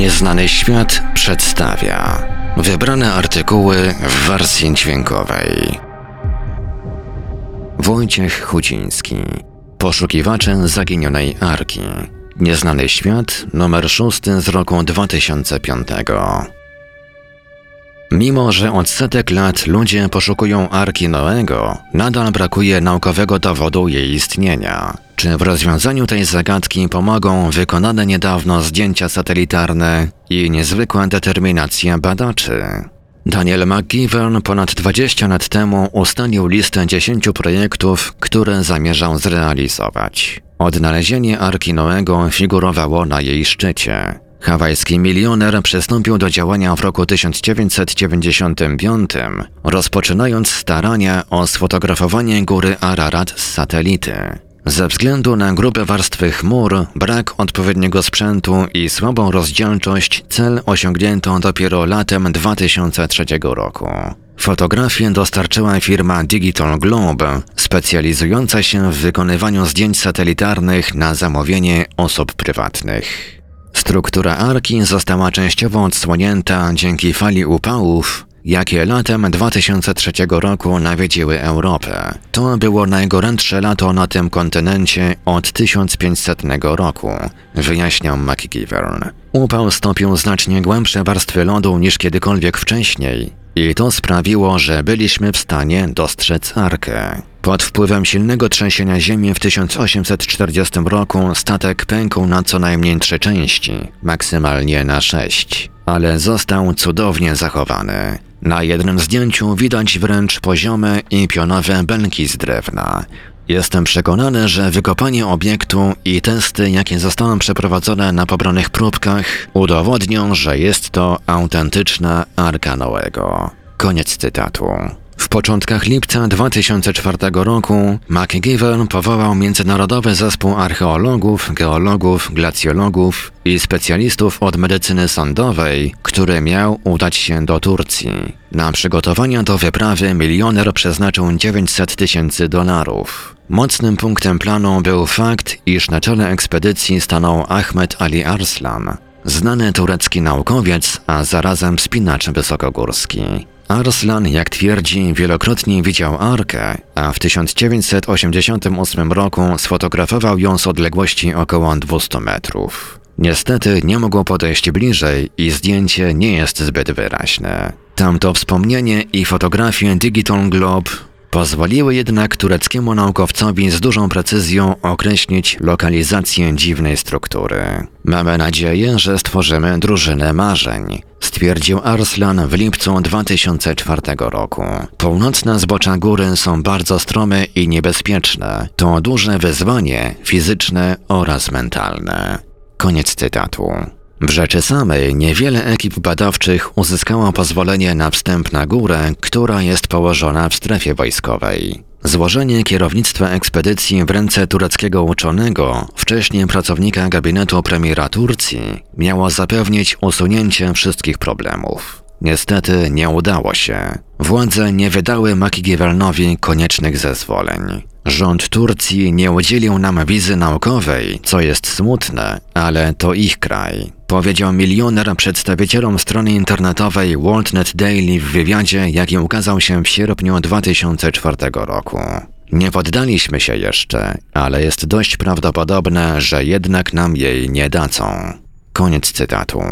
Nieznany świat przedstawia wybrane artykuły w wersji dźwiękowej. Wojciech Chuciński, poszukiwacze zaginionej arki. Nieznany świat, numer 6 z roku 2005. Mimo, że od setek lat ludzie poszukują Arki Noego, nadal brakuje naukowego dowodu jej istnienia. Czy w rozwiązaniu tej zagadki pomogą wykonane niedawno zdjęcia satelitarne i niezwykła determinacja badaczy? Daniel McGivern ponad 20 lat temu ustalił listę 10 projektów, które zamierzał zrealizować. Odnalezienie Arki Noego figurowało na jej szczycie. Hawajski milioner przystąpił do działania w roku 1995, rozpoczynając starania o sfotografowanie góry Ararat z satelity. Ze względu na grube warstwy chmur, brak odpowiedniego sprzętu i słabą rozdzielczość cel osiągnięto dopiero latem 2003 roku. Fotografię dostarczyła firma Digital Globe, specjalizująca się w wykonywaniu zdjęć satelitarnych na zamówienie osób prywatnych. Struktura arki została częściowo odsłonięta dzięki fali upałów, jakie latem 2003 roku nawiedziły Europę. To było najgorętsze lato na tym kontynencie od 1500 roku, wyjaśniał McGivern. Upał stopił znacznie głębsze warstwy lodu niż kiedykolwiek wcześniej i to sprawiło, że byliśmy w stanie dostrzec arkę. Pod wpływem silnego trzęsienia ziemi w 1840 roku statek pękł na co najmniej trzy części, maksymalnie na sześć, ale został cudownie zachowany. Na jednym zdjęciu widać wręcz poziome i pionowe belki z drewna. Jestem przekonany, że wykopanie obiektu i testy, jakie zostały przeprowadzone na pobranych próbkach, udowodnią, że jest to autentyczna Arka Noego. Koniec cytatu. W początkach lipca 2004 roku McGivern powołał międzynarodowy zespół archeologów, geologów, glacjologów i specjalistów od medycyny sądowej, który miał udać się do Turcji. Na przygotowania do wyprawy milioner przeznaczył 900 tysięcy dolarów. Mocnym punktem planu był fakt, iż na czele ekspedycji stanął Ahmed Ali Arslan, znany turecki naukowiec, a zarazem spinacz wysokogórski. Arslan, jak twierdzi, wielokrotnie widział Arkę, a w 1988 roku sfotografował ją z odległości około 200 metrów. Niestety nie mogło podejść bliżej i zdjęcie nie jest zbyt wyraźne. Tamto wspomnienie i fotografie Digital Globe Pozwoliły jednak tureckiemu naukowcowi z dużą precyzją określić lokalizację dziwnej struktury. Mamy nadzieję, że stworzymy drużynę marzeń, stwierdził Arslan w lipcu 2004 roku. Północne zbocza góry są bardzo strome i niebezpieczne. To duże wyzwanie fizyczne oraz mentalne. Koniec cytatu. W rzeczy samej niewiele ekip badawczych uzyskało pozwolenie na wstęp na górę, która jest położona w strefie wojskowej. Złożenie kierownictwa ekspedycji w ręce tureckiego uczonego, wcześniej pracownika gabinetu premiera Turcji, miało zapewnić usunięcie wszystkich problemów. Niestety nie udało się. Władze nie wydały Makigiewelnowi koniecznych zezwoleń. Rząd Turcji nie udzielił nam wizy naukowej, co jest smutne, ale to ich kraj. Powiedział milioner przedstawicielom strony internetowej WorldNet Daily w wywiadzie, jaki ukazał się w sierpniu 2004 roku. Nie poddaliśmy się jeszcze, ale jest dość prawdopodobne, że jednak nam jej nie dadzą. Koniec cytatu.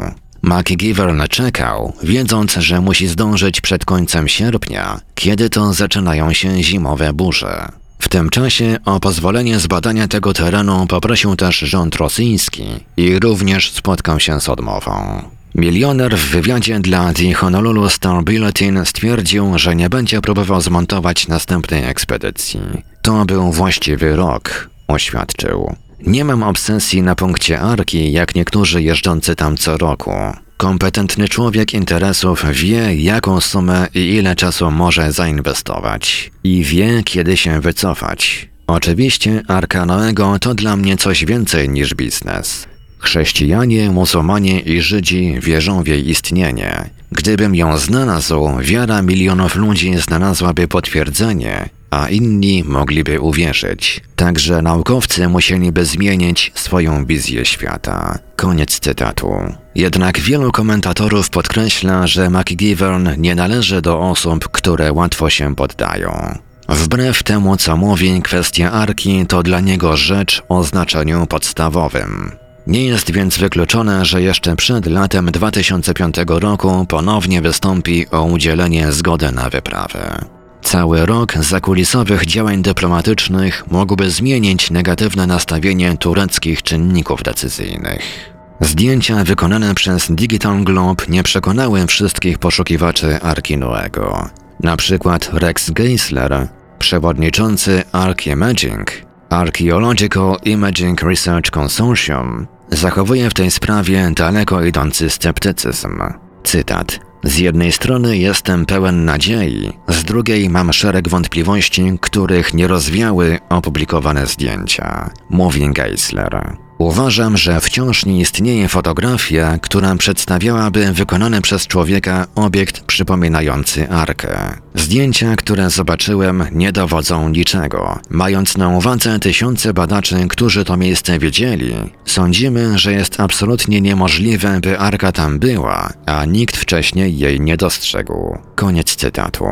McGivern czekał, wiedząc, że musi zdążyć przed końcem sierpnia, kiedy to zaczynają się zimowe burze. W tym czasie o pozwolenie zbadania tego terenu poprosił też rząd rosyjski i również spotkał się z odmową. Milioner w wywiadzie dla The Honolulu Star Bulletin stwierdził, że nie będzie próbował zmontować następnej ekspedycji. To był właściwy rok, oświadczył. Nie mam obsesji na punkcie Arki, jak niektórzy jeżdżący tam co roku. Kompetentny człowiek interesów wie, jaką sumę i ile czasu może zainwestować. I wie, kiedy się wycofać. Oczywiście Arka Noego to dla mnie coś więcej niż biznes. Chrześcijanie, muzułmanie i Żydzi wierzą w jej istnienie. Gdybym ją znalazł, wiara milionów ludzi znalazłaby potwierdzenie, a inni mogliby uwierzyć. Także naukowcy musieliby zmienić swoją wizję świata. Koniec cytatu. Jednak wielu komentatorów podkreśla, że McGivern nie należy do osób, które łatwo się poddają. Wbrew temu, co mówi, kwestia arki to dla niego rzecz o znaczeniu podstawowym. Nie jest więc wykluczone, że jeszcze przed latem 2005 roku ponownie wystąpi o udzielenie zgody na wyprawę. Cały rok zakulisowych działań dyplomatycznych mógłby zmienić negatywne nastawienie tureckich czynników decyzyjnych. Zdjęcia wykonane przez Digital Globe nie przekonały wszystkich poszukiwaczy Arki Noego. Na przykład Rex Geisler, przewodniczący Archimaging, Archaeological Imaging Research Consortium, zachowuje w tej sprawie daleko idący sceptycyzm. Cytat. Z jednej strony jestem pełen nadziei, z drugiej mam szereg wątpliwości, których nie rozwiały opublikowane zdjęcia, mówi Geisler. Uważam, że wciąż nie istnieje fotografia, która przedstawiałaby wykonany przez człowieka obiekt przypominający arkę. Zdjęcia, które zobaczyłem, nie dowodzą niczego. Mając na uwadze tysiące badaczy, którzy to miejsce widzieli, sądzimy, że jest absolutnie niemożliwe, by arka tam była, a nikt wcześniej jej nie dostrzegł. Koniec cytatu.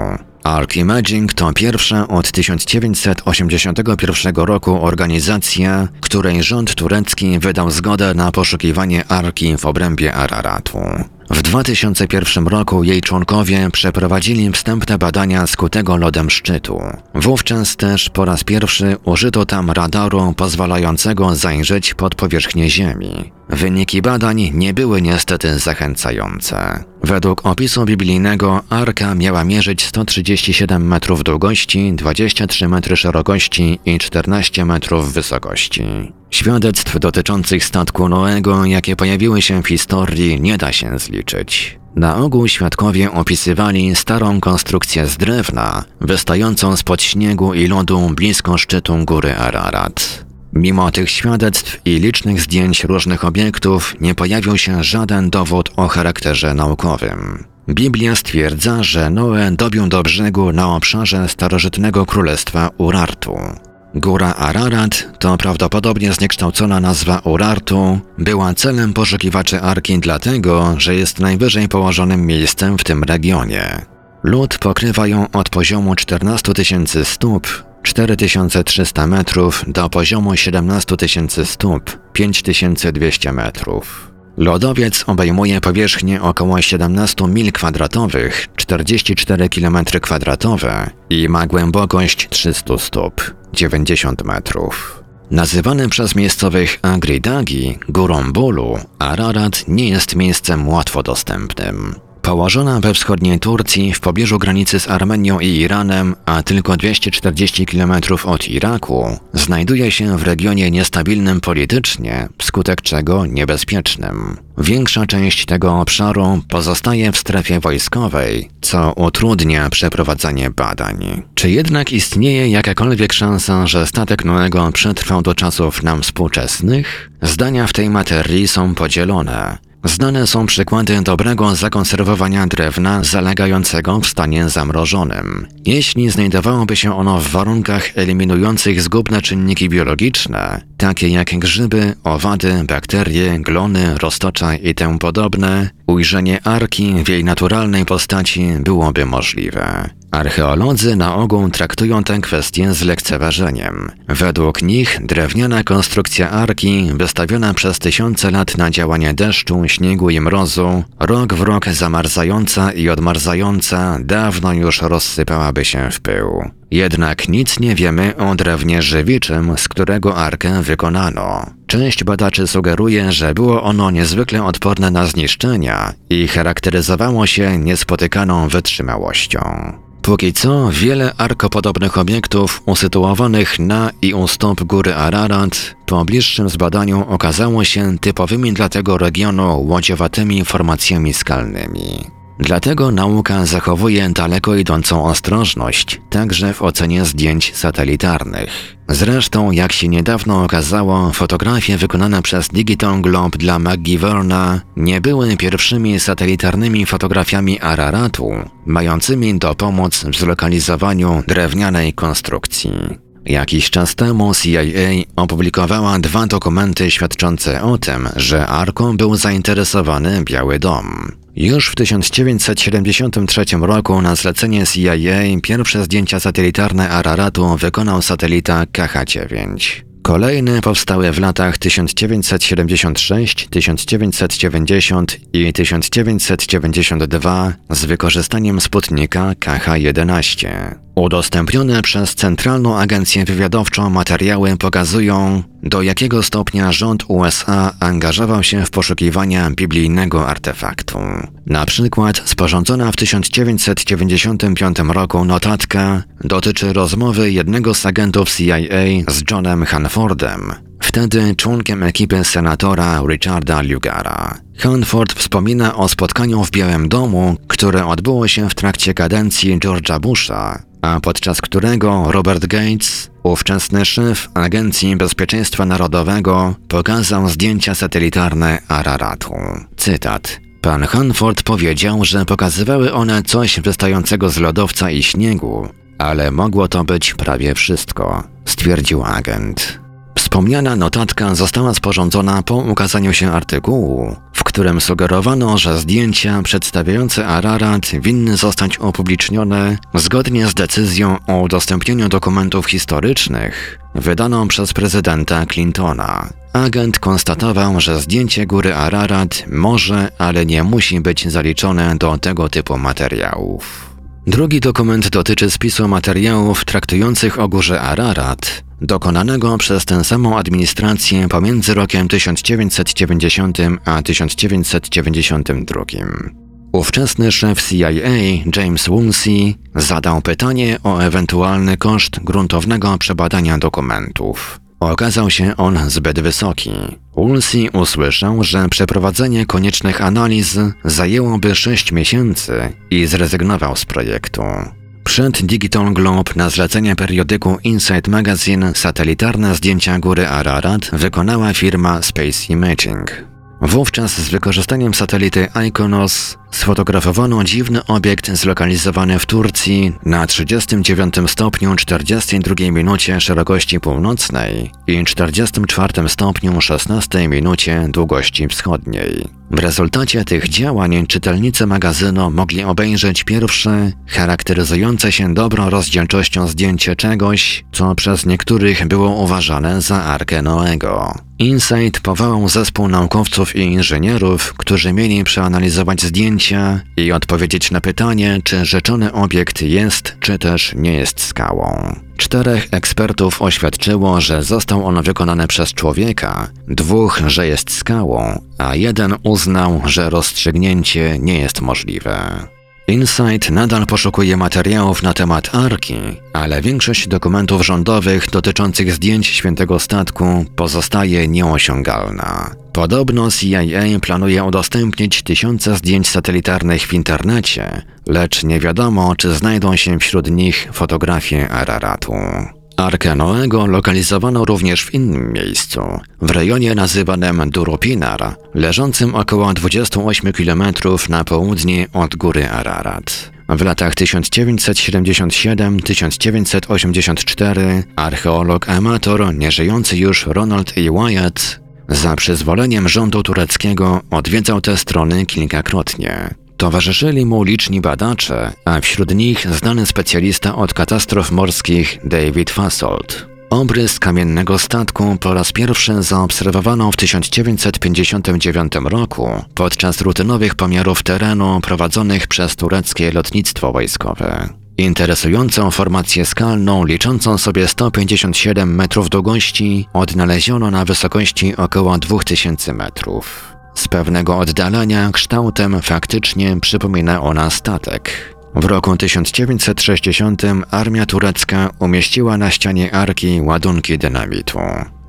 Archimaging to pierwsza od 1981 roku organizacja, której rząd turecki wydał zgodę na poszukiwanie Arki w obrębie Araratu. W 2001 roku jej członkowie przeprowadzili wstępne badania skutego lodem szczytu. Wówczas też po raz pierwszy użyto tam radaru pozwalającego zajrzeć pod powierzchnię Ziemi. Wyniki badań nie były niestety zachęcające. Według opisu biblijnego arka miała mierzyć 137 metrów długości, 23 metry szerokości i 14 metrów wysokości. Świadectw dotyczących statku Noego, jakie pojawiły się w historii, nie da się zliczyć. Na ogół świadkowie opisywali starą konstrukcję z drewna, wystającą spod śniegu i lodu blisko szczytu góry Ararat. Mimo tych świadectw i licznych zdjęć różnych obiektów, nie pojawił się żaden dowód o charakterze naukowym. Biblia stwierdza, że Noe dobił do brzegu na obszarze starożytnego królestwa Urartu. Góra Ararat to prawdopodobnie zniekształcona nazwa Urartu, była celem poszukiwaczy Arki dlatego, że jest najwyżej położonym miejscem w tym regionie. Lód pokrywa ją od poziomu 14 tysięcy stóp 4300 metrów do poziomu 17 tysięcy stóp 5200 metrów. Lodowiec obejmuje powierzchnię około 17 mil kwadratowych, 44 km kwadratowe i ma głębokość 300 stóp, 90 metrów. Nazywany przez miejscowych Agridagi górą bólu, Ararat nie jest miejscem łatwo dostępnym. Położona we wschodniej Turcji, w pobliżu granicy z Armenią i Iranem, a tylko 240 km od Iraku, znajduje się w regionie niestabilnym politycznie, wskutek czego niebezpiecznym. Większa część tego obszaru pozostaje w strefie wojskowej, co utrudnia przeprowadzanie badań. Czy jednak istnieje jakakolwiek szansa, że statek Noego przetrwał do czasów nam współczesnych? Zdania w tej materii są podzielone. Znane są przykłady dobrego zakonserwowania drewna zalegającego w stanie zamrożonym. Jeśli znajdowałoby się ono w warunkach eliminujących zgubne czynniki biologiczne, takie jak grzyby, owady, bakterie, glony, roztocza i tym podobne, ujrzenie arki w jej naturalnej postaci byłoby możliwe. Archeolodzy na ogół traktują tę kwestię z lekceważeniem. Według nich drewniana konstrukcja arki, wystawiona przez tysiące lat na działanie deszczu, śniegu i mrozu, rok w rok zamarzająca i odmarzająca, dawno już rozsypałaby się w pył. Jednak nic nie wiemy o drewnie żywiczym, z którego arkę wykonano. Część badaczy sugeruje, że było ono niezwykle odporne na zniszczenia i charakteryzowało się niespotykaną wytrzymałością. Póki co wiele arkopodobnych obiektów usytuowanych na i u stóp góry Ararat po bliższym zbadaniu okazało się typowymi dla tego regionu łodziowatymi formacjami skalnymi. Dlatego nauka zachowuje daleko idącą ostrożność, także w ocenie zdjęć satelitarnych. Zresztą, jak się niedawno okazało, fotografie wykonane przez Digital Globe dla McGiverna nie były pierwszymi satelitarnymi fotografiami Araratu, mającymi dopomóc w zlokalizowaniu drewnianej konstrukcji. Jakiś czas temu CIA opublikowała dwa dokumenty świadczące o tym, że Arką był zainteresowany Biały Dom. Już w 1973 roku na zlecenie CIA pierwsze zdjęcia satelitarne Araratu wykonał satelita KH-9. Kolejne powstały w latach 1976, 1990 i 1992 z wykorzystaniem Sputnika KH-11. Udostępnione przez Centralną Agencję Wywiadowczą materiały pokazują, do jakiego stopnia rząd USA angażował się w poszukiwania biblijnego artefaktu. Na przykład sporządzona w 1995 roku notatka dotyczy rozmowy jednego z agentów CIA z Johnem Hanfordem, wtedy członkiem ekipy senatora Richarda Lugara. Hanford wspomina o spotkaniu w Białym Domu, które odbyło się w trakcie kadencji George'a Busha, a podczas którego Robert Gates, ówczesny szef Agencji Bezpieczeństwa Narodowego, pokazał zdjęcia satelitarne Araratu. Cytat. Pan Hanford powiedział, że pokazywały one coś wystającego z lodowca i śniegu, ale mogło to być prawie wszystko, stwierdził agent. Wspomniana notatka została sporządzona po ukazaniu się artykułu, w którym sugerowano, że zdjęcia przedstawiające Ararat winny zostać upublicznione zgodnie z decyzją o udostępnieniu dokumentów historycznych wydaną przez prezydenta Clintona. Agent konstatował, że zdjęcie góry Ararat może, ale nie musi być zaliczone do tego typu materiałów. Drugi dokument dotyczy spisu materiałów traktujących o górze Ararat, dokonanego przez tę samą administrację pomiędzy rokiem 1990 a 1992. Ówczesny szef CIA James Woolsey zadał pytanie o ewentualny koszt gruntownego przebadania dokumentów. Okazał się on zbyt wysoki. Woolsey usłyszał, że przeprowadzenie koniecznych analiz zajęłoby 6 miesięcy i zrezygnował z projektu. Przed Digital Globe na zlecenie periodyku Inside Magazine satelitarne zdjęcia góry Ararat wykonała firma Space Imaging. Wówczas z wykorzystaniem satelity Iconos sfotografowano dziwny obiekt zlokalizowany w Turcji na 39 stopniu 42 minucie szerokości północnej i 44 stopniu 16 minucie długości wschodniej. W rezultacie tych działań czytelnicy magazynu mogli obejrzeć pierwsze, charakteryzujące się dobrą rozdzielczością zdjęcie czegoś, co przez niektórych było uważane za Arkę Noego. Insight powołał zespół naukowców i inżynierów, którzy mieli przeanalizować zdjęcia i odpowiedzieć na pytanie, czy rzeczony obiekt jest, czy też nie jest skałą. Czterech ekspertów oświadczyło, że został on wykonany przez człowieka, dwóch, że jest skałą, a jeden uznał, że rozstrzygnięcie nie jest możliwe. Insight nadal poszukuje materiałów na temat Arki, ale większość dokumentów rządowych dotyczących zdjęć świętego statku pozostaje nieosiągalna. Podobno CIA planuje udostępnić tysiące zdjęć satelitarnych w internecie, lecz nie wiadomo, czy znajdą się wśród nich fotografie Araratu. Arkę Noego lokalizowano również w innym miejscu, w rejonie nazywanym Duropinar, leżącym około 28 km na południe od góry Ararat. W latach 1977-1984 archeolog amator, nieżyjący już Ronald E. Wyatt, za przyzwoleniem rządu tureckiego odwiedzał te strony kilkakrotnie. Towarzyszyli mu liczni badacze, a wśród nich znany specjalista od katastrof morskich David Fassold. Obrys kamiennego statku po raz pierwszy zaobserwowano w 1959 roku podczas rutynowych pomiarów terenu prowadzonych przez tureckie lotnictwo wojskowe. Interesującą formację skalną liczącą sobie 157 metrów długości odnaleziono na wysokości około 2000 metrów. Z pewnego oddalenia kształtem faktycznie przypomina ona statek. W roku 1960 armia turecka umieściła na ścianie arki ładunki dynamitu.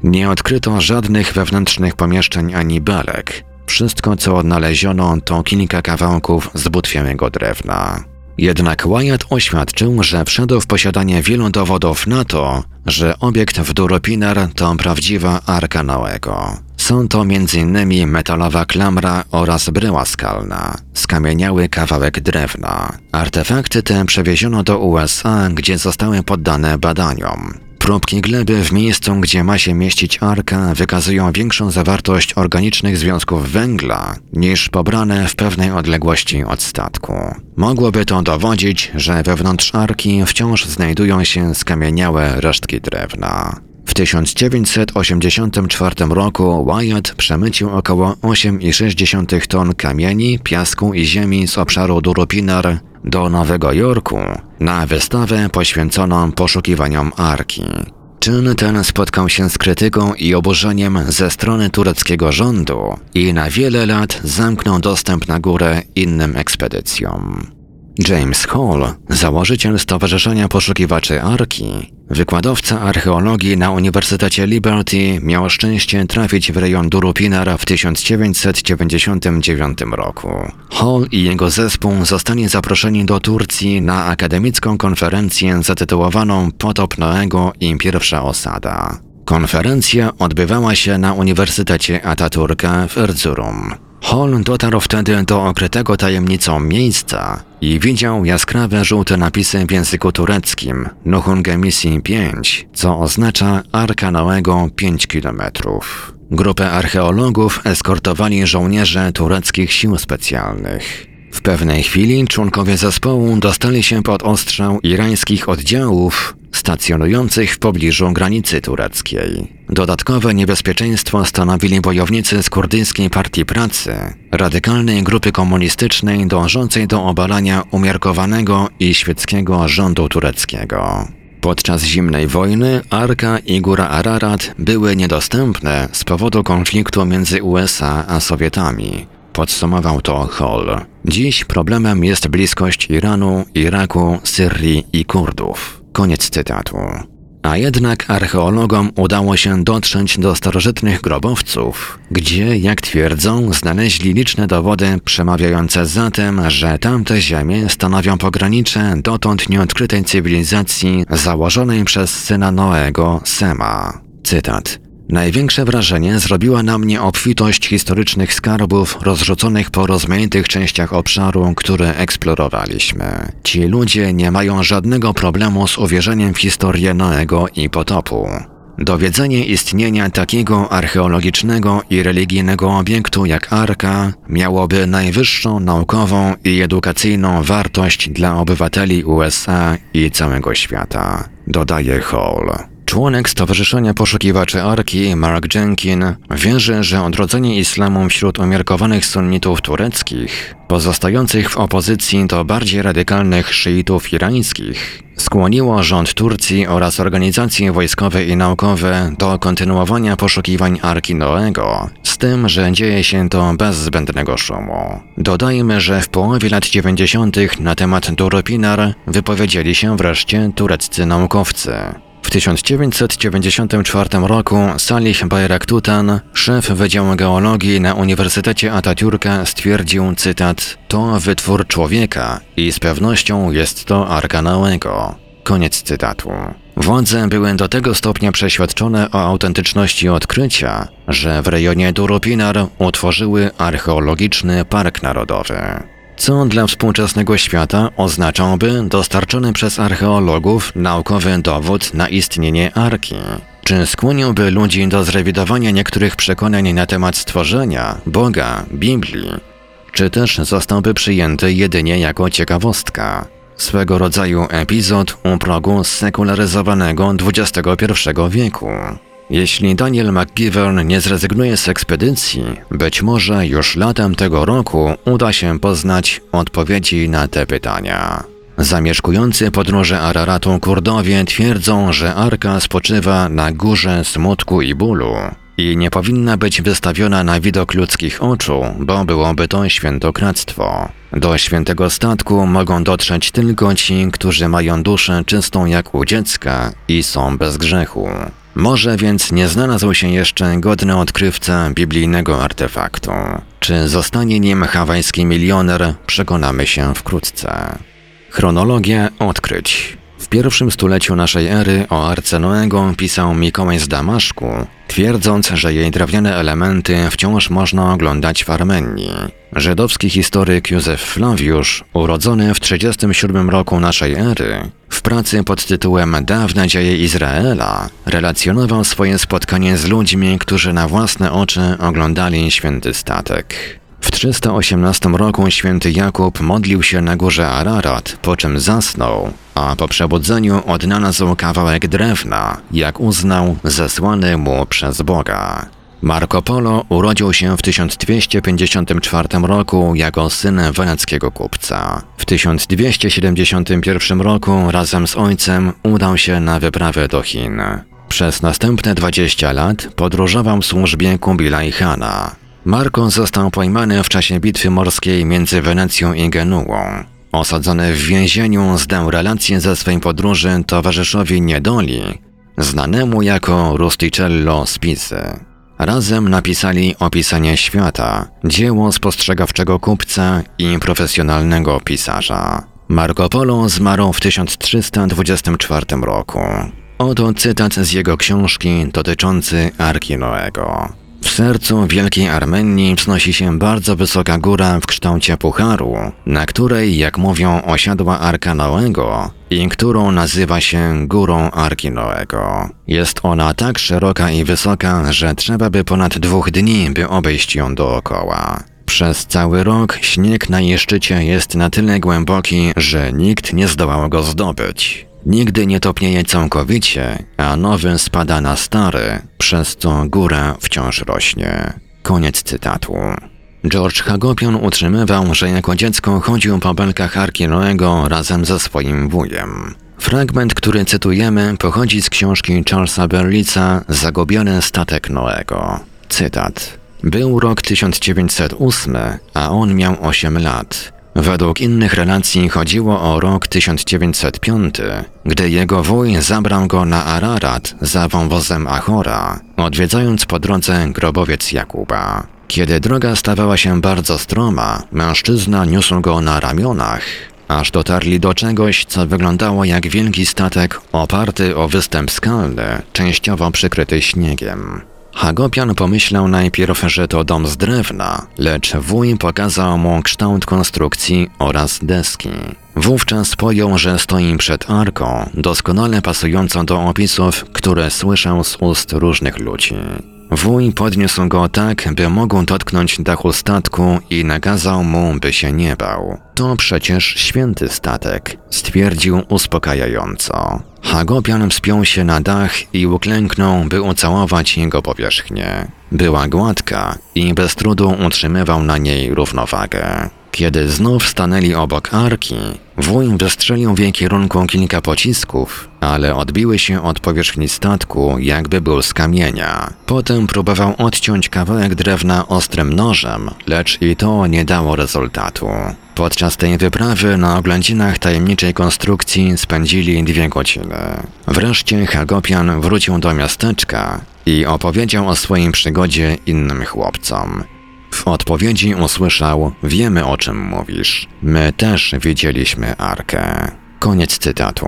Nie odkryto żadnych wewnętrznych pomieszczeń ani belek. Wszystko, co odnaleziono, to kilka kawałków zbutwiałego drewna. Jednak Wyatt oświadczył, że wszedł w posiadanie wielu dowodów na to, że obiekt w Duropinar to prawdziwa Arka Noego. Są to m.in. metalowa klamra oraz bryła skalna, skamieniały kawałek drewna. Artefakty te przewieziono do USA, gdzie zostały poddane badaniom. Próbki gleby w miejscu, gdzie ma się mieścić arka, wykazują większą zawartość organicznych związków węgla niż pobrane w pewnej odległości od statku. Mogłoby to dowodzić, że wewnątrz arki wciąż znajdują się skamieniałe resztki drewna. W 1984 roku Wyatt przemycił około 8,6 ton kamieni, piasku i ziemi z obszaru Duropinar do Nowego Jorku na wystawę poświęconą poszukiwaniom Arki. Czyn ten spotkał się z krytyką i oburzeniem ze strony tureckiego rządu i na wiele lat zamknął dostęp na górę innym ekspedycjom. James Hall, założyciel Stowarzyszenia Poszukiwaczy Arki, wykładowca archeologii na Uniwersytecie Liberty, miał szczęście trafić w rejon Durupinar w 1999 roku. Hall i jego zespół zostali zaproszeni do Turcji na akademicką konferencję zatytułowaną Potop Noego i pierwsza osada. Konferencja odbywała się na Uniwersytecie Ataturka w Erzurum. Hall dotarł wtedy do okrytego tajemnicą miejsca i widział jaskrawe żółte napisy w języku tureckim Nuhungemisi 5, co oznacza Arka Noego 5 kilometrów. Grupę archeologów eskortowali żołnierze tureckich sił specjalnych. W pewnej chwili członkowie zespołu dostali się pod ostrzał irańskich oddziałów stacjonujących w pobliżu granicy tureckiej. Dodatkowe niebezpieczeństwo stanowili bojownicy z kurdyjskiej Partii Pracy, radykalnej grupy komunistycznej dążącej do obalania umiarkowanego i świeckiego rządu tureckiego. Podczas zimnej wojny Arka i Góra Ararat były niedostępne z powodu konfliktu między USA a Sowietami. Podsumował to Hall. Dziś problemem jest bliskość Iranu, Iraku, Syrii i Kurdów. Koniec cytatu. A jednak archeologom udało się dotrzeć do starożytnych grobowców, gdzie, jak twierdzą, znaleźli liczne dowody przemawiające za tym, że tamte ziemie stanowią pogranicze dotąd nieodkrytej cywilizacji założonej przez syna Noego, Sema. Cytat. Największe wrażenie zrobiła na mnie obfitość historycznych skarbów rozrzuconych po rozmaitych częściach obszaru, które eksplorowaliśmy. Ci ludzie nie mają żadnego problemu z uwierzeniem w historię Noego i potopu. Dowiedzenie istnienia takiego archeologicznego i religijnego obiektu jak Arka miałoby najwyższą naukową i edukacyjną wartość dla obywateli USA i całego świata, dodaje Hall. Członek Stowarzyszenia Poszukiwaczy Arki, Mark Jenkin, wierzy, że odrodzenie islamu wśród umiarkowanych sunnitów tureckich, pozostających w opozycji do bardziej radykalnych szyitów irańskich, skłoniło rząd Turcji oraz organizacje wojskowe i naukowe do kontynuowania poszukiwań Arki Noego, z tym, że dzieje się to bez zbędnego szumu. Dodajmy, że w połowie lat 90. na temat Duropinar wypowiedzieli się wreszcie tureccy naukowcy. W 1994 roku Salih Bayraktutan, szef Wydziału Geologii na Uniwersytecie Atatürka stwierdził, cytat, to wytwór człowieka i z pewnością jest to Arka Noego. Koniec cytatu. Władze były do tego stopnia przeświadczone o autentyczności odkrycia, że w rejonie Duropinar utworzyły archeologiczny park narodowy co dla współczesnego świata oznaczałby dostarczony przez archeologów naukowy dowód na istnienie arki. Czy skłoniłby ludzi do zrewidowania niektórych przekonań na temat stworzenia, Boga, Biblii? Czy też zostałby przyjęty jedynie jako ciekawostka? Swego rodzaju epizod u progu sekularyzowanego XXI wieku. Jeśli Daniel McGivern nie zrezygnuje z ekspedycji, być może już latem tego roku uda się poznać odpowiedzi na te pytania. Zamieszkujący podróże Araratu Kurdowie twierdzą, że Arka spoczywa na górze smutku i bólu i nie powinna być wystawiona na widok ludzkich oczu, bo byłoby to świętokradztwo. Do świętego statku mogą dotrzeć tylko ci, którzy mają duszę czystą jak u dziecka i są bez grzechu. Może więc nie znalazł się jeszcze godny odkrywca biblijnego artefaktu. Czy zostanie nim hawajski milioner, przekonamy się wkrótce. Chronologia odkryć. W pierwszym stuleciu naszej ery o Arce Noego pisał Mikołaj z Damaszku, twierdząc, że jej drewniane elementy wciąż można oglądać w Armenii. Żydowski historyk Józef Flawiusz, urodzony w 37 roku naszej ery, w pracy pod tytułem Dawne dzieje Izraela relacjonował swoje spotkanie z ludźmi, którzy na własne oczy oglądali święty statek. W 318 roku święty Jakub modlił się na górze Ararat, po czym zasnął, a po przebudzeniu odnalazł kawałek drewna, jak uznał, zesłany mu przez Boga. Marco Polo urodził się w 1254 roku jako syn weneckiego kupca. W 1271 roku razem z ojcem udał się na wyprawę do Chin. Przez następne 20 lat podróżował w służbie Kubilaj Hana. Marko został pojmany w czasie bitwy morskiej między Wenecją i Genuą. Osadzony w więzieniu zdał relację ze swej podróży towarzyszowi Niedoli, znanemu jako Rusticello Spisy. Razem napisali Opisanie świata, dzieło spostrzegawczego kupca i profesjonalnego pisarza. Marco Polo zmarł w 1324 roku. Oto cytat z jego książki dotyczący Arki Noego. W sercu Wielkiej Armenii wznosi się bardzo wysoka góra w kształcie pucharu, na której, jak mówią, osiadła Arka Noego i którą nazywa się Górą Arki Noego. Jest ona tak szeroka i wysoka, że trzeba by ponad dwóch dni, by obejść ją dookoła. Przez cały rok śnieg na jej szczycie jest na tyle głęboki, że nikt nie zdołał go zdobyć. Nigdy nie topnieje całkowicie, a nowy spada na stary, przez co góra wciąż rośnie. Koniec cytatu. George Hagopian utrzymywał, że jako dziecko chodził po belkach Arki Noego razem ze swoim wujem. Fragment, który cytujemy, pochodzi z książki Charlesa Berlica Zagubiony statek Noego. Cytat. Był rok 1908, a on miał 8 lat. Według innych relacji chodziło o rok 1905, gdy jego wuj zabrał go na Ararat za wąwozem Achora, odwiedzając po drodze grobowiec Jakuba. Kiedy droga stawała się bardzo stroma, mężczyzna niósł go na ramionach, aż dotarli do czegoś, co wyglądało jak wielki statek oparty o występ skalny, częściowo przykryty śniegiem. Hagopian pomyślał najpierw, że to dom z drewna, lecz wuj pokazał mu kształt konstrukcji oraz deski. Wówczas pojął, że stoi przed arką, doskonale pasującą do opisów, które słyszał z ust różnych ludzi. Wuj podniósł go tak, by mógł dotknąć dachu statku i nakazał mu, by się nie bał. To przecież święty statek, stwierdził uspokajająco. Hagopian wspiął się na dach i uklęknął, by ucałować jego powierzchnię. Była gładka i bez trudu utrzymywał na niej równowagę. Kiedy znów stanęli obok arki, wuj wystrzelił w jej kierunku kilka pocisków, ale odbiły się od powierzchni statku, jakby był z kamienia. Potem próbował odciąć kawałek drewna ostrym nożem, lecz i to nie dało rezultatu. Podczas tej wyprawy na oględzinach tajemniczej konstrukcji spędzili dwie godziny. Wreszcie Hagopian wrócił do miasteczka i opowiedział o swoim przygodzie innym chłopcom. W odpowiedzi usłyszał: Wiemy o czym mówisz. My też widzieliśmy arkę. Koniec cytatu.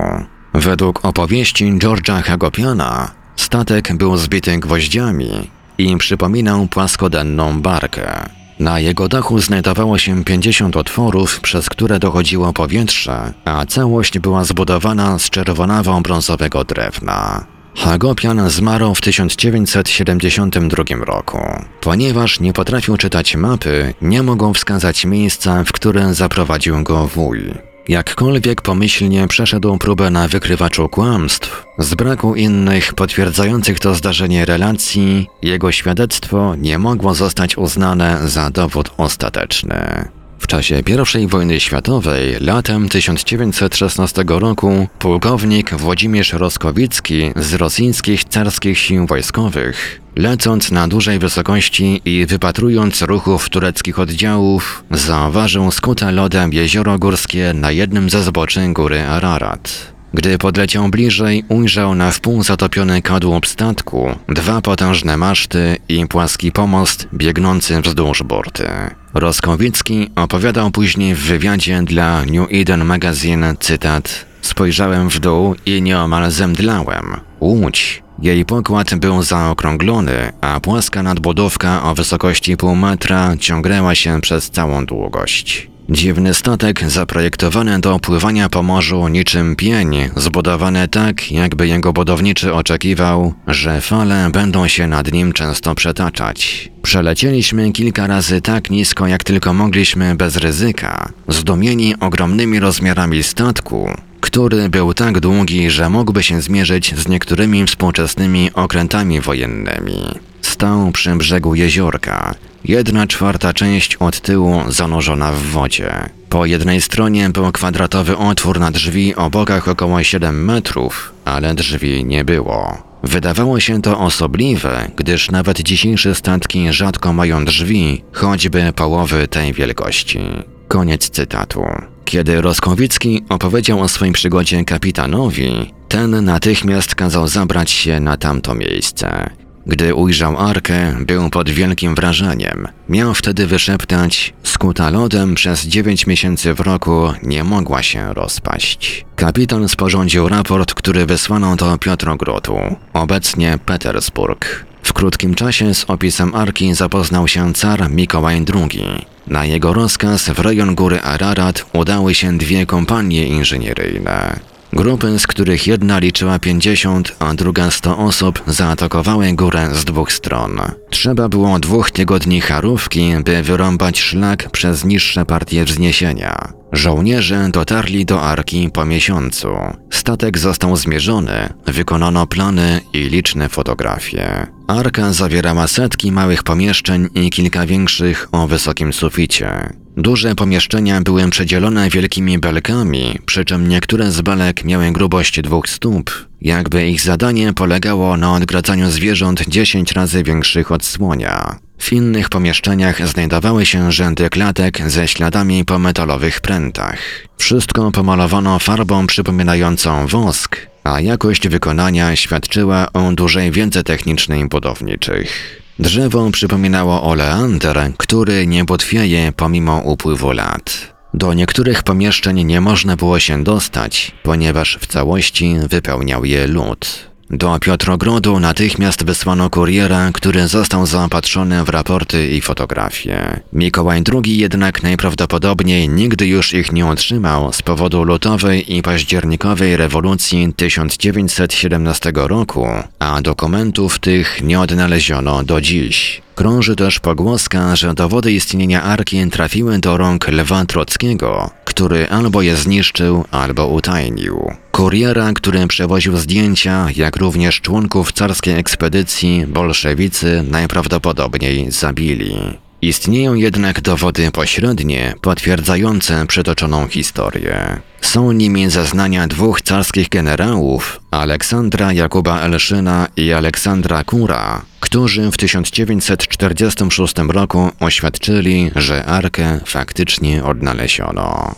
Według opowieści George'a Hagopiana, statek był zbity gwoździami i przypominał płaskodenną barkę. Na jego dachu znajdowało się 50 otworów, przez które dochodziło powietrze, a całość była zbudowana z czerwonawą brązowego drewna. Hagopian zmarł w 1972 roku. Ponieważ nie potrafił czytać mapy, nie mogą wskazać miejsca, w które zaprowadził go wuj. Jakkolwiek pomyślnie przeszedł próbę na wykrywaczu kłamstw, z braku innych potwierdzających to zdarzenie relacji, jego świadectwo nie mogło zostać uznane za dowód ostateczny. W czasie I wojny światowej, latem 1916 roku, pułkownik Włodzimierz Roskowicki z rosyjskich carskich sił wojskowych, lecąc na dużej wysokości i wypatrując ruchów tureckich oddziałów, zauważył skute lodem jezioro górskie na jednym ze zboczy góry Ararat. Gdy podleciał bliżej, ujrzał na wpół zatopiony kadłub statku, dwa potężne maszty i płaski pomost biegnący wzdłuż burty. Roskowicki opowiadał później w wywiadzie dla New Eden Magazine, cytat Spojrzałem w dół i nieomal zemdlałem. Łódź. Jej pokład był zaokrąglony, a płaska nadbudówka o wysokości pół metra ciągnęła się przez całą długość. Dziwny statek zaprojektowany do pływania po morzu niczym pień, zbudowany tak, jakby jego budowniczy oczekiwał, że fale będą się nad nim często przetaczać. Przelecieliśmy kilka razy tak nisko, jak tylko mogliśmy bez ryzyka, zdumieni ogromnymi rozmiarami statku, który był tak długi, że mógłby się zmierzyć z niektórymi współczesnymi okrętami wojennymi. Stał przy brzegu jeziorka, jedna czwarta część od tyłu zanurzona w wodzie. Po jednej stronie był kwadratowy otwór na drzwi o bokach około 7 metrów, ale drzwi nie było. Wydawało się to osobliwe, gdyż nawet dzisiejsze statki rzadko mają drzwi, choćby połowy tej wielkości. Koniec cytatu. Kiedy Roskowicki opowiedział o swoim przygodzie kapitanowi, ten natychmiast kazał zabrać się na tamto miejsce. Gdy ujrzał arkę, był pod wielkim wrażeniem. Miał wtedy wyszeptać: Skuta lodem przez dziewięć miesięcy w roku nie mogła się rozpaść. Kapitan sporządził raport, który wysłano do Piotrogrodu, obecnie Petersburg. W krótkim czasie z opisem arki zapoznał się car Mikołaj II. Na jego rozkaz w rejon góry Ararat udały się dwie kompanie inżynieryjne. Grupy, z których jedna liczyła 50, a druga 100 osób, zaatakowały górę z dwóch stron. Trzeba było dwóch tygodni charówki, by wyrąbać szlak przez niższe partie wzniesienia. Żołnierze dotarli do Arki po miesiącu. Statek został zmierzony, wykonano plany i liczne fotografie. Arka zawierała setki małych pomieszczeń i kilka większych o wysokim suficie. Duże pomieszczenia były przedzielone wielkimi belkami, przy czym niektóre z belek miały grubość dwóch stóp, jakby ich zadanie polegało na odgradzaniu zwierząt 10 razy większych od słonia. W innych pomieszczeniach znajdowały się rzędy klatek ze śladami po metalowych prętach. Wszystko pomalowano farbą przypominającą wosk, a jakość wykonania świadczyła o dużej wiedzy technicznej budowniczych. Drzewo przypominało oleander, który nie botwieje pomimo upływu lat. Do niektórych pomieszczeń nie można było się dostać, ponieważ w całości wypełniał je lód. Do Piotrogrodu natychmiast wysłano kuriera, który został zaopatrzony w raporty i fotografie. Mikołaj II jednak najprawdopodobniej nigdy już ich nie otrzymał z powodu lutowej i październikowej rewolucji 1917 roku, a dokumentów tych nie odnaleziono do dziś. Krąży też pogłoska, że dowody istnienia arki trafiły do rąk Lwa Trockiego, który albo je zniszczył, albo utajnił. Kuriera, który przewoził zdjęcia, jak również członków carskiej ekspedycji, bolszewicy najprawdopodobniej zabili. Istnieją jednak dowody pośrednie potwierdzające przytoczoną historię. Są nimi zeznania dwóch carskich generałów, Aleksandra Jakuba Elszyna i Aleksandra Kura, którzy w 1946 roku oświadczyli, że arkę faktycznie odnaleziono.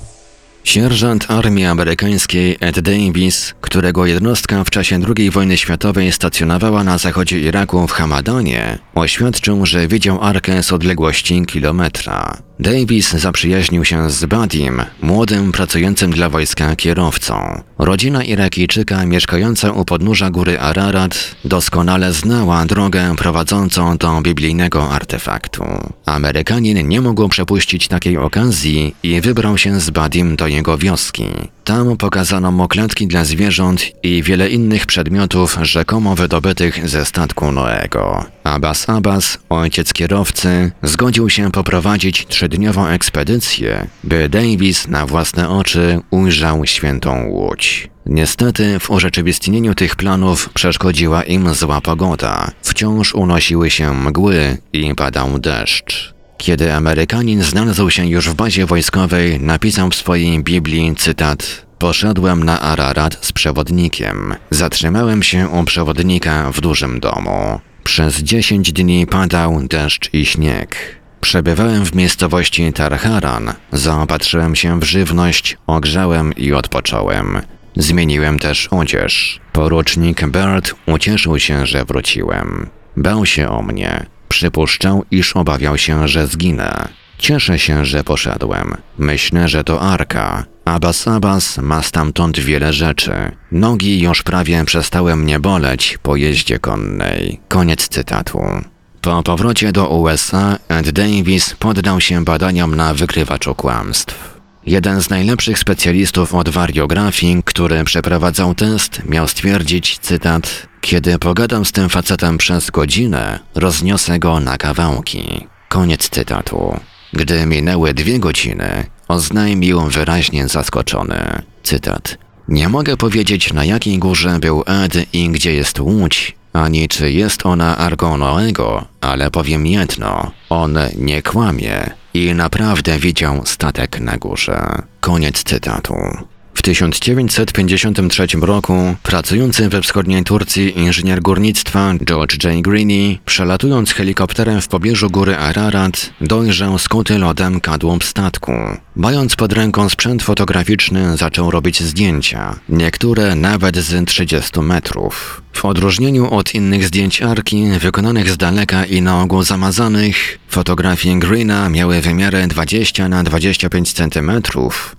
Sierżant armii amerykańskiej Ed Davis, którego jednostka w czasie II wojny światowej stacjonowała na zachodzie Iraku w Hamadanie, oświadczył, że widział arkę z odległości kilometra. Davis zaprzyjaźnił się z Badim, młodym, pracującym dla wojska kierowcą. Rodzina Irakijczyka mieszkająca u podnóża góry Ararat doskonale znała drogę prowadzącą do biblijnego artefaktu. Amerykanin nie mógł przepuścić takiej okazji i wybrał się z Badim do jego wioski. Tam pokazano mu klatki dla zwierząt i wiele innych przedmiotów rzekomo wydobytych ze statku Noego. Abbas Abbas, ojciec kierowcy, zgodził się poprowadzić trzydniową ekspedycję, by Davis na własne oczy ujrzał świętą łódź. Niestety w urzeczywistnieniu tych planów przeszkodziła im zła pogoda. Wciąż unosiły się mgły i padał deszcz. Kiedy Amerykanin znalazł się już w bazie wojskowej, napisał w swojej Biblii cytat Poszedłem na Ararat z przewodnikiem. Zatrzymałem się u przewodnika w dużym domu. Przez dziesięć dni padał deszcz i śnieg. Przebywałem w miejscowości Tarharan, zaopatrzyłem się w żywność, ogrzałem i odpocząłem. Zmieniłem też odzież. Porucznik Bird ucieszył się, że wróciłem. Bał się o mnie. Przypuszczał, iż obawiał się, że zginę. Cieszę się, że poszedłem. Myślę, że to Arka. Abbas Abbas ma stamtąd wiele rzeczy. Nogi już prawie przestały mnie boleć po jeździe konnej. Koniec cytatu. Po powrocie do USA Ed Davis poddał się badaniom na wykrywaczu kłamstw. Jeden z najlepszych specjalistów od wariografii, który przeprowadzał test, miał stwierdzić, cytat, kiedy pogadam z tym facetem przez godzinę, rozniosę go na kawałki. Koniec cytatu. Gdy minęły dwie godziny, oznajmił wyraźnie zaskoczony. Cytat. Nie mogę powiedzieć na jakiej górze był Ed i gdzie jest Łódź, ani czy jest ona Arką Noego, ale powiem jedno, on nie kłamie i naprawdę widział statek na górze. Koniec cytatu. W 1953 roku pracujący we wschodniej Turcji inżynier górnictwa George J. Greene, przelatując helikopterem w pobliżu góry Ararat, dojrzał skuty lodem kadłub statku. Mając pod ręką sprzęt fotograficzny, zaczął robić zdjęcia, niektóre nawet z 30 metrów. W odróżnieniu od innych zdjęć arki, wykonanych z daleka i na ogół zamazanych, fotografie Greena miały wymiary 20 na 25 cm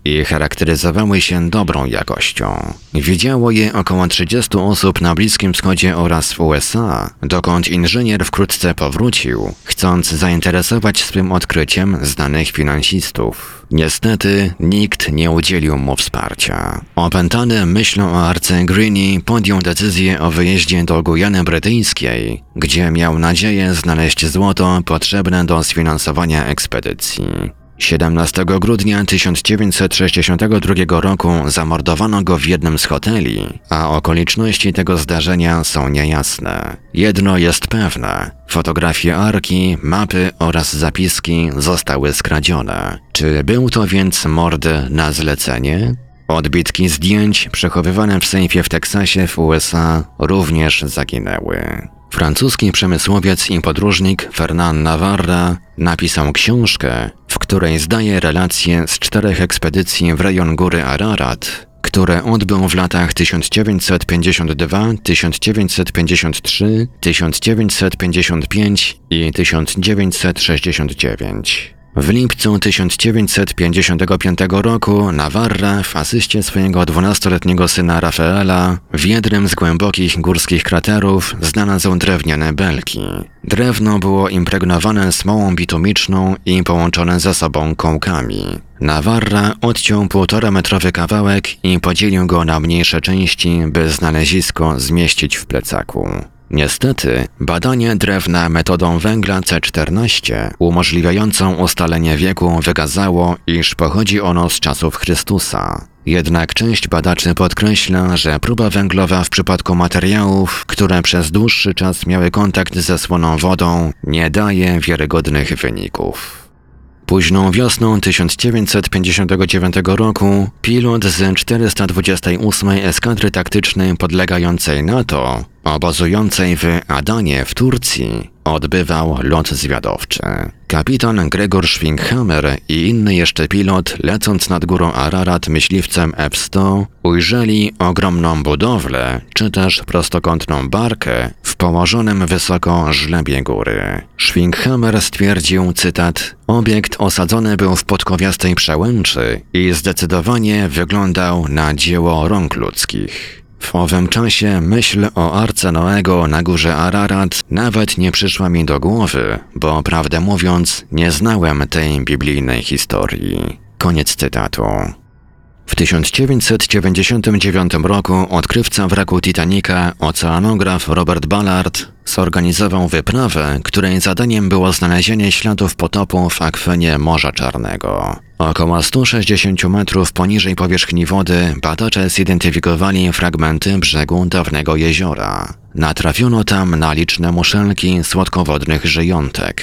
i charakteryzowały się dobrą jakością. Widziało je około 30 osób na Bliskim Wschodzie oraz w USA, dokąd inżynier wkrótce powrócił, chcąc zainteresować swym odkryciem znanych finansistów. Niestety nikt nie udzielił mu wsparcia. Opętany myślą o arce Greenie podjął decyzję o wyjeździe do Gujany Brytyjskiej, gdzie miał nadzieję znaleźć złoto potrzebne do sfinansowania ekspedycji. 17 grudnia 1962 roku zamordowano go w jednym z hoteli, a okoliczności tego zdarzenia są niejasne. Jedno jest pewne: fotografie arki, mapy oraz zapiski zostały skradzione. Czy był to więc mord na zlecenie? Odbitki zdjęć przechowywane w sejfie w Teksasie w USA również zaginęły. Francuski przemysłowiec i podróżnik Fernand Navarra napisał książkę, w której zdaje relacje z czterech ekspedycji w rejon góry Ararat, które odbył w latach 1952, 1953, 1955 i 1969. W lipcu 1955 roku Navarra w asyście swojego dwunastoletniego syna Rafaela w jednym z głębokich górskich kraterów znalazł drewniane belki. Drewno było impregnowane smołą bitumiczną i połączone ze sobą kołkami. Navarra odciął półtora metrowy kawałek i podzielił go na mniejsze części, by znalezisko zmieścić w plecaku. Niestety, badanie drewna metodą węgla C14, umożliwiającą ustalenie wieku, wykazało, iż pochodzi ono z czasów Chrystusa. Jednak część badaczy podkreśla, że próba węglowa w przypadku materiałów, które przez dłuższy czas miały kontakt ze słoną wodą, nie daje wiarygodnych wyników. Późną wiosną 1959 roku pilot z 428 eskadry taktycznej podlegającej NATO obozującej w Adanie w Turcji odbywał lot zwiadowczy. Kapitan Gregor Schwinghammer i inny jeszcze pilot, lecąc nad górą Ararat myśliwcem F-100, ujrzeli ogromną budowlę, czy też prostokątną barkę w położonym wysoko żlebie góry. Schwinghammer stwierdził, cytat, obiekt osadzony był w podkowiastej przełęczy i zdecydowanie wyglądał na dzieło rąk ludzkich. W owym czasie myśl o arce Noego na górze Ararat nawet nie przyszła mi do głowy, bo prawdę mówiąc, nie znałem tej biblijnej historii. Koniec cytatu. W 1999 roku odkrywca wraku Titanica, oceanograf Robert Ballard, zorganizował wyprawę, której zadaniem było znalezienie śladów potopu w akwenie Morza Czarnego. Około 160 metrów poniżej powierzchni wody badacze zidentyfikowali fragmenty brzegu dawnego jeziora. Natrafiono tam na liczne muszelki słodkowodnych żyjątek.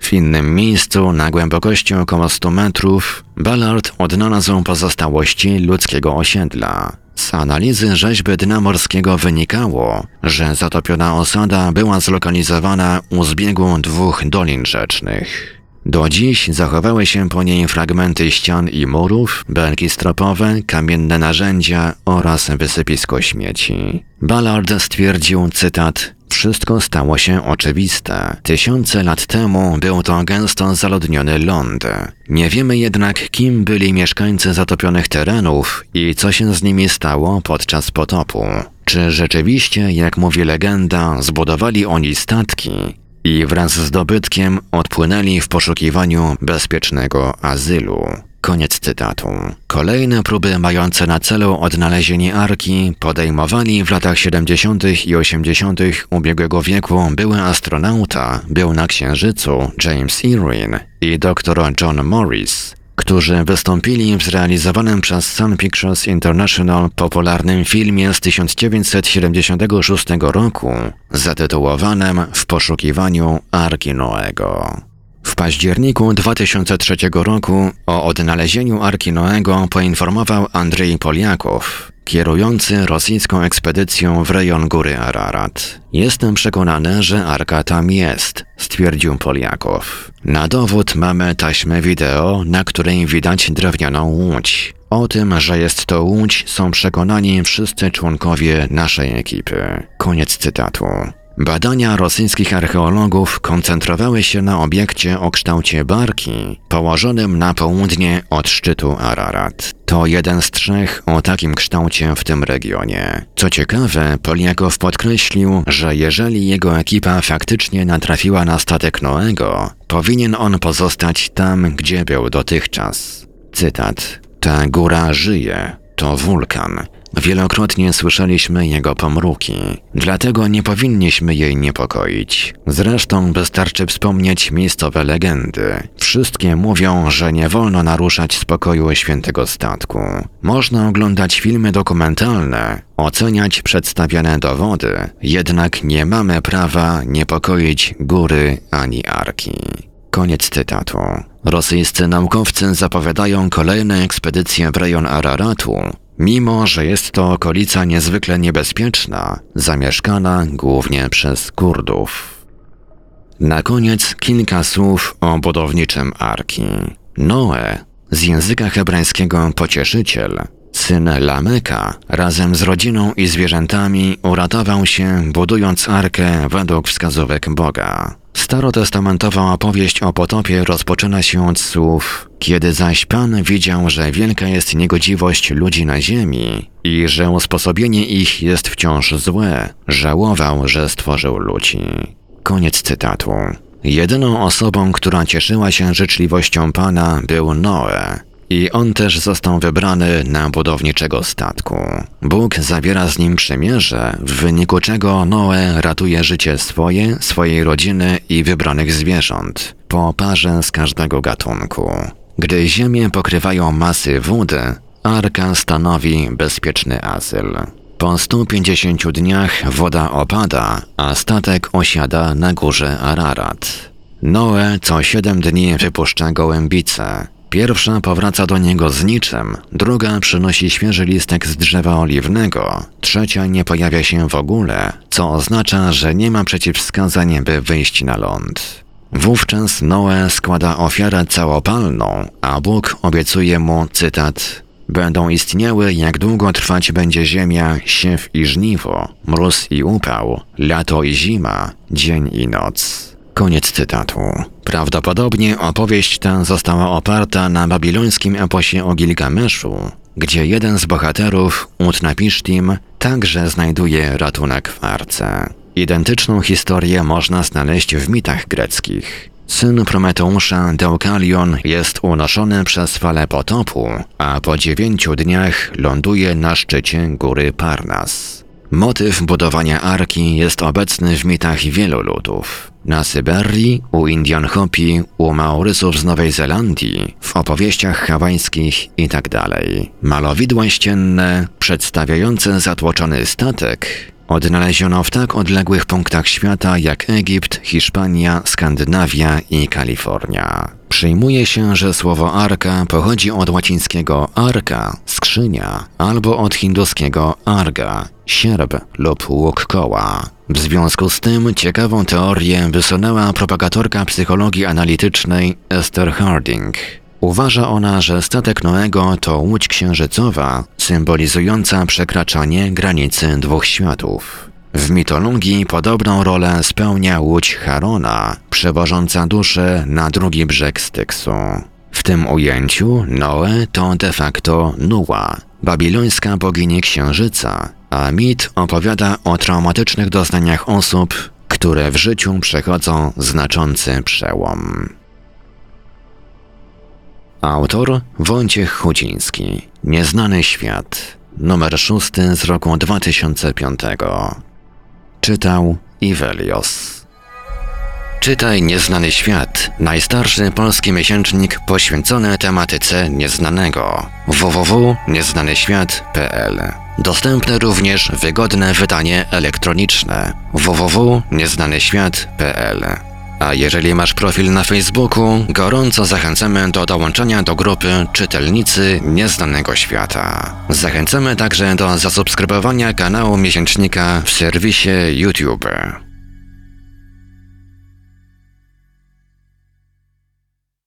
W innym miejscu, na głębokości około 100 metrów, Ballard odnalazł pozostałości ludzkiego osiedla. Z analizy rzeźby dna morskiego wynikało, że zatopiona osada była zlokalizowana u zbiegu dwóch dolin rzecznych. Do dziś zachowały się po niej fragmenty ścian i murów, belki stropowe, kamienne narzędzia oraz wysypisko śmieci. Ballard stwierdził, cytat, wszystko stało się oczywiste. Tysiące lat temu był to gęsto zaludniony ląd. Nie wiemy jednak, kim byli mieszkańcy zatopionych terenów i co się z nimi stało podczas potopu. Czy rzeczywiście, jak mówi legenda, zbudowali oni statki i wraz z dobytkiem odpłynęli w poszukiwaniu bezpiecznego azylu? Koniec cytatu. Kolejne próby mające na celu odnalezienie arki podejmowali w latach 70. i 80. ubiegłego wieku były astronauta, był na Księżycu James Irwin i dr John Morris, którzy wystąpili w zrealizowanym przez Sun Pictures International popularnym filmie z 1976 roku zatytułowanym W poszukiwaniu Arki Noego. Październiku 2003 roku o odnalezieniu Arki Noego poinformował Andrzej Poliakow, kierujący rosyjską ekspedycją w rejon góry Ararat. Jestem przekonany, że Arka tam jest, stwierdził Poliakow. Na dowód mamy taśmę wideo, na której widać drewnianą łódź. O tym, że jest to łódź, są przekonani wszyscy członkowie naszej ekipy. Koniec cytatu. Badania rosyjskich archeologów koncentrowały się na obiekcie o kształcie barki, położonym na południe od szczytu Ararat. To jeden z trzech o takim kształcie w tym regionie. Co ciekawe, Poliakow podkreślił, że jeżeli jego ekipa faktycznie natrafiła na statek Noego, powinien on pozostać tam, gdzie był dotychczas. Cytat. Ta góra żyje. To wulkan. Wielokrotnie słyszeliśmy jego pomruki, dlatego nie powinniśmy jej niepokoić. Zresztą wystarczy wspomnieć miejscowe legendy. Wszystkie mówią, że nie wolno naruszać spokoju świętego statku. Można oglądać filmy dokumentalne, oceniać przedstawiane dowody, jednak nie mamy prawa niepokoić góry ani arki. Koniec cytatu. Rosyjscy naukowcy zapowiadają kolejne ekspedycje w rejon Araratu, mimo że jest to okolica niezwykle niebezpieczna, zamieszkana głównie przez Kurdów. Na koniec kilka słów o budowniczym Arki. Noe, z języka hebrajskiego pocieszyciel, syn Lameka, razem z rodziną i zwierzętami uratował się, budując arkę według wskazówek Boga. Starotestamentowa opowieść o potopie rozpoczyna się od słów Kiedy zaś Pan widział, że wielka jest niegodziwość ludzi na ziemi i że usposobienie ich jest wciąż złe, żałował, że stworzył ludzi. Koniec cytatu. Jedyną osobą, która cieszyła się życzliwością Pana był Noe, i on też został wybrany na budowniczego statku. Bóg zawiera z nim przymierze, w wyniku czego Noe ratuje życie swoje, swojej rodziny i wybranych zwierząt, po parze z każdego gatunku. Gdy ziemię pokrywają masy wody, arka stanowi bezpieczny azyl. Po 150 dniach woda opada, a statek osiada na górze Ararat. Noe co 7 dni wypuszcza gołębice, Pierwsza powraca do niego z niczym, druga przynosi świeży listek z drzewa oliwnego, trzecia nie pojawia się w ogóle, co oznacza, że nie ma przeciwwskazań, by wyjść na ląd. Wówczas Noe składa ofiarę całopalną, a Bóg obiecuje mu, cytat, Będą istniały, jak długo trwać będzie ziemia, siew i żniwo, mróz i upał, lato i zima, dzień i noc. Koniec cytatu. Prawdopodobnie opowieść ta została oparta na babilońskim eposie o Gilgameszu, gdzie jeden z bohaterów, Utnapishtim, także znajduje ratunek w arce. Identyczną historię można znaleźć w mitach greckich. Syn Prometeusza, Deukalion, jest unoszony przez falę potopu, a po dziewięciu dniach ląduje na szczycie góry Parnas. Motyw budowania arki jest obecny w mitach wielu ludów. Na Syberii, u Indian Hopi, u Maurysów z Nowej Zelandii, w opowieściach hawajskich itd. Tak Malowidła ścienne, przedstawiające zatłoczony statek, odnaleziono w tak odległych punktach świata jak Egipt, Hiszpania, Skandynawia i Kalifornia. Przyjmuje się, że słowo arka pochodzi od łacińskiego arka, skrzynia, albo od hinduskiego arga, sierp lub łuk koła. W związku z tym ciekawą teorię wysunęła propagatorka psychologii analitycznej Esther Harding. Uważa ona, że statek Noego to łódź księżycowa, symbolizująca przekraczanie granicy dwóch światów. W mitologii podobną rolę spełnia łódź Charona, przewożąca duszę na drugi brzeg Styksu. W tym ujęciu Noe to de facto Nuła, babilońska bogini księżyca, a mit opowiada o traumatycznych doznaniach osób, które w życiu przechodzą znaczący przełom. Autor Wojciech Chudziński. Nieznany świat. Numer szósty z roku 2005 Czytał Ivelios Czytaj Nieznany Świat, najstarszy polski miesięcznik poświęcony tematyce nieznanego. www.nieznanyświat.pl Dostępne również wygodne wydanie elektroniczne. www.nieznanyświat.pl A jeżeli masz profil na Facebooku, gorąco zachęcamy do dołączenia do grupy Czytelnicy Nieznanego Świata. Zachęcamy także do zasubskrybowania kanału miesięcznika w serwisie YouTube.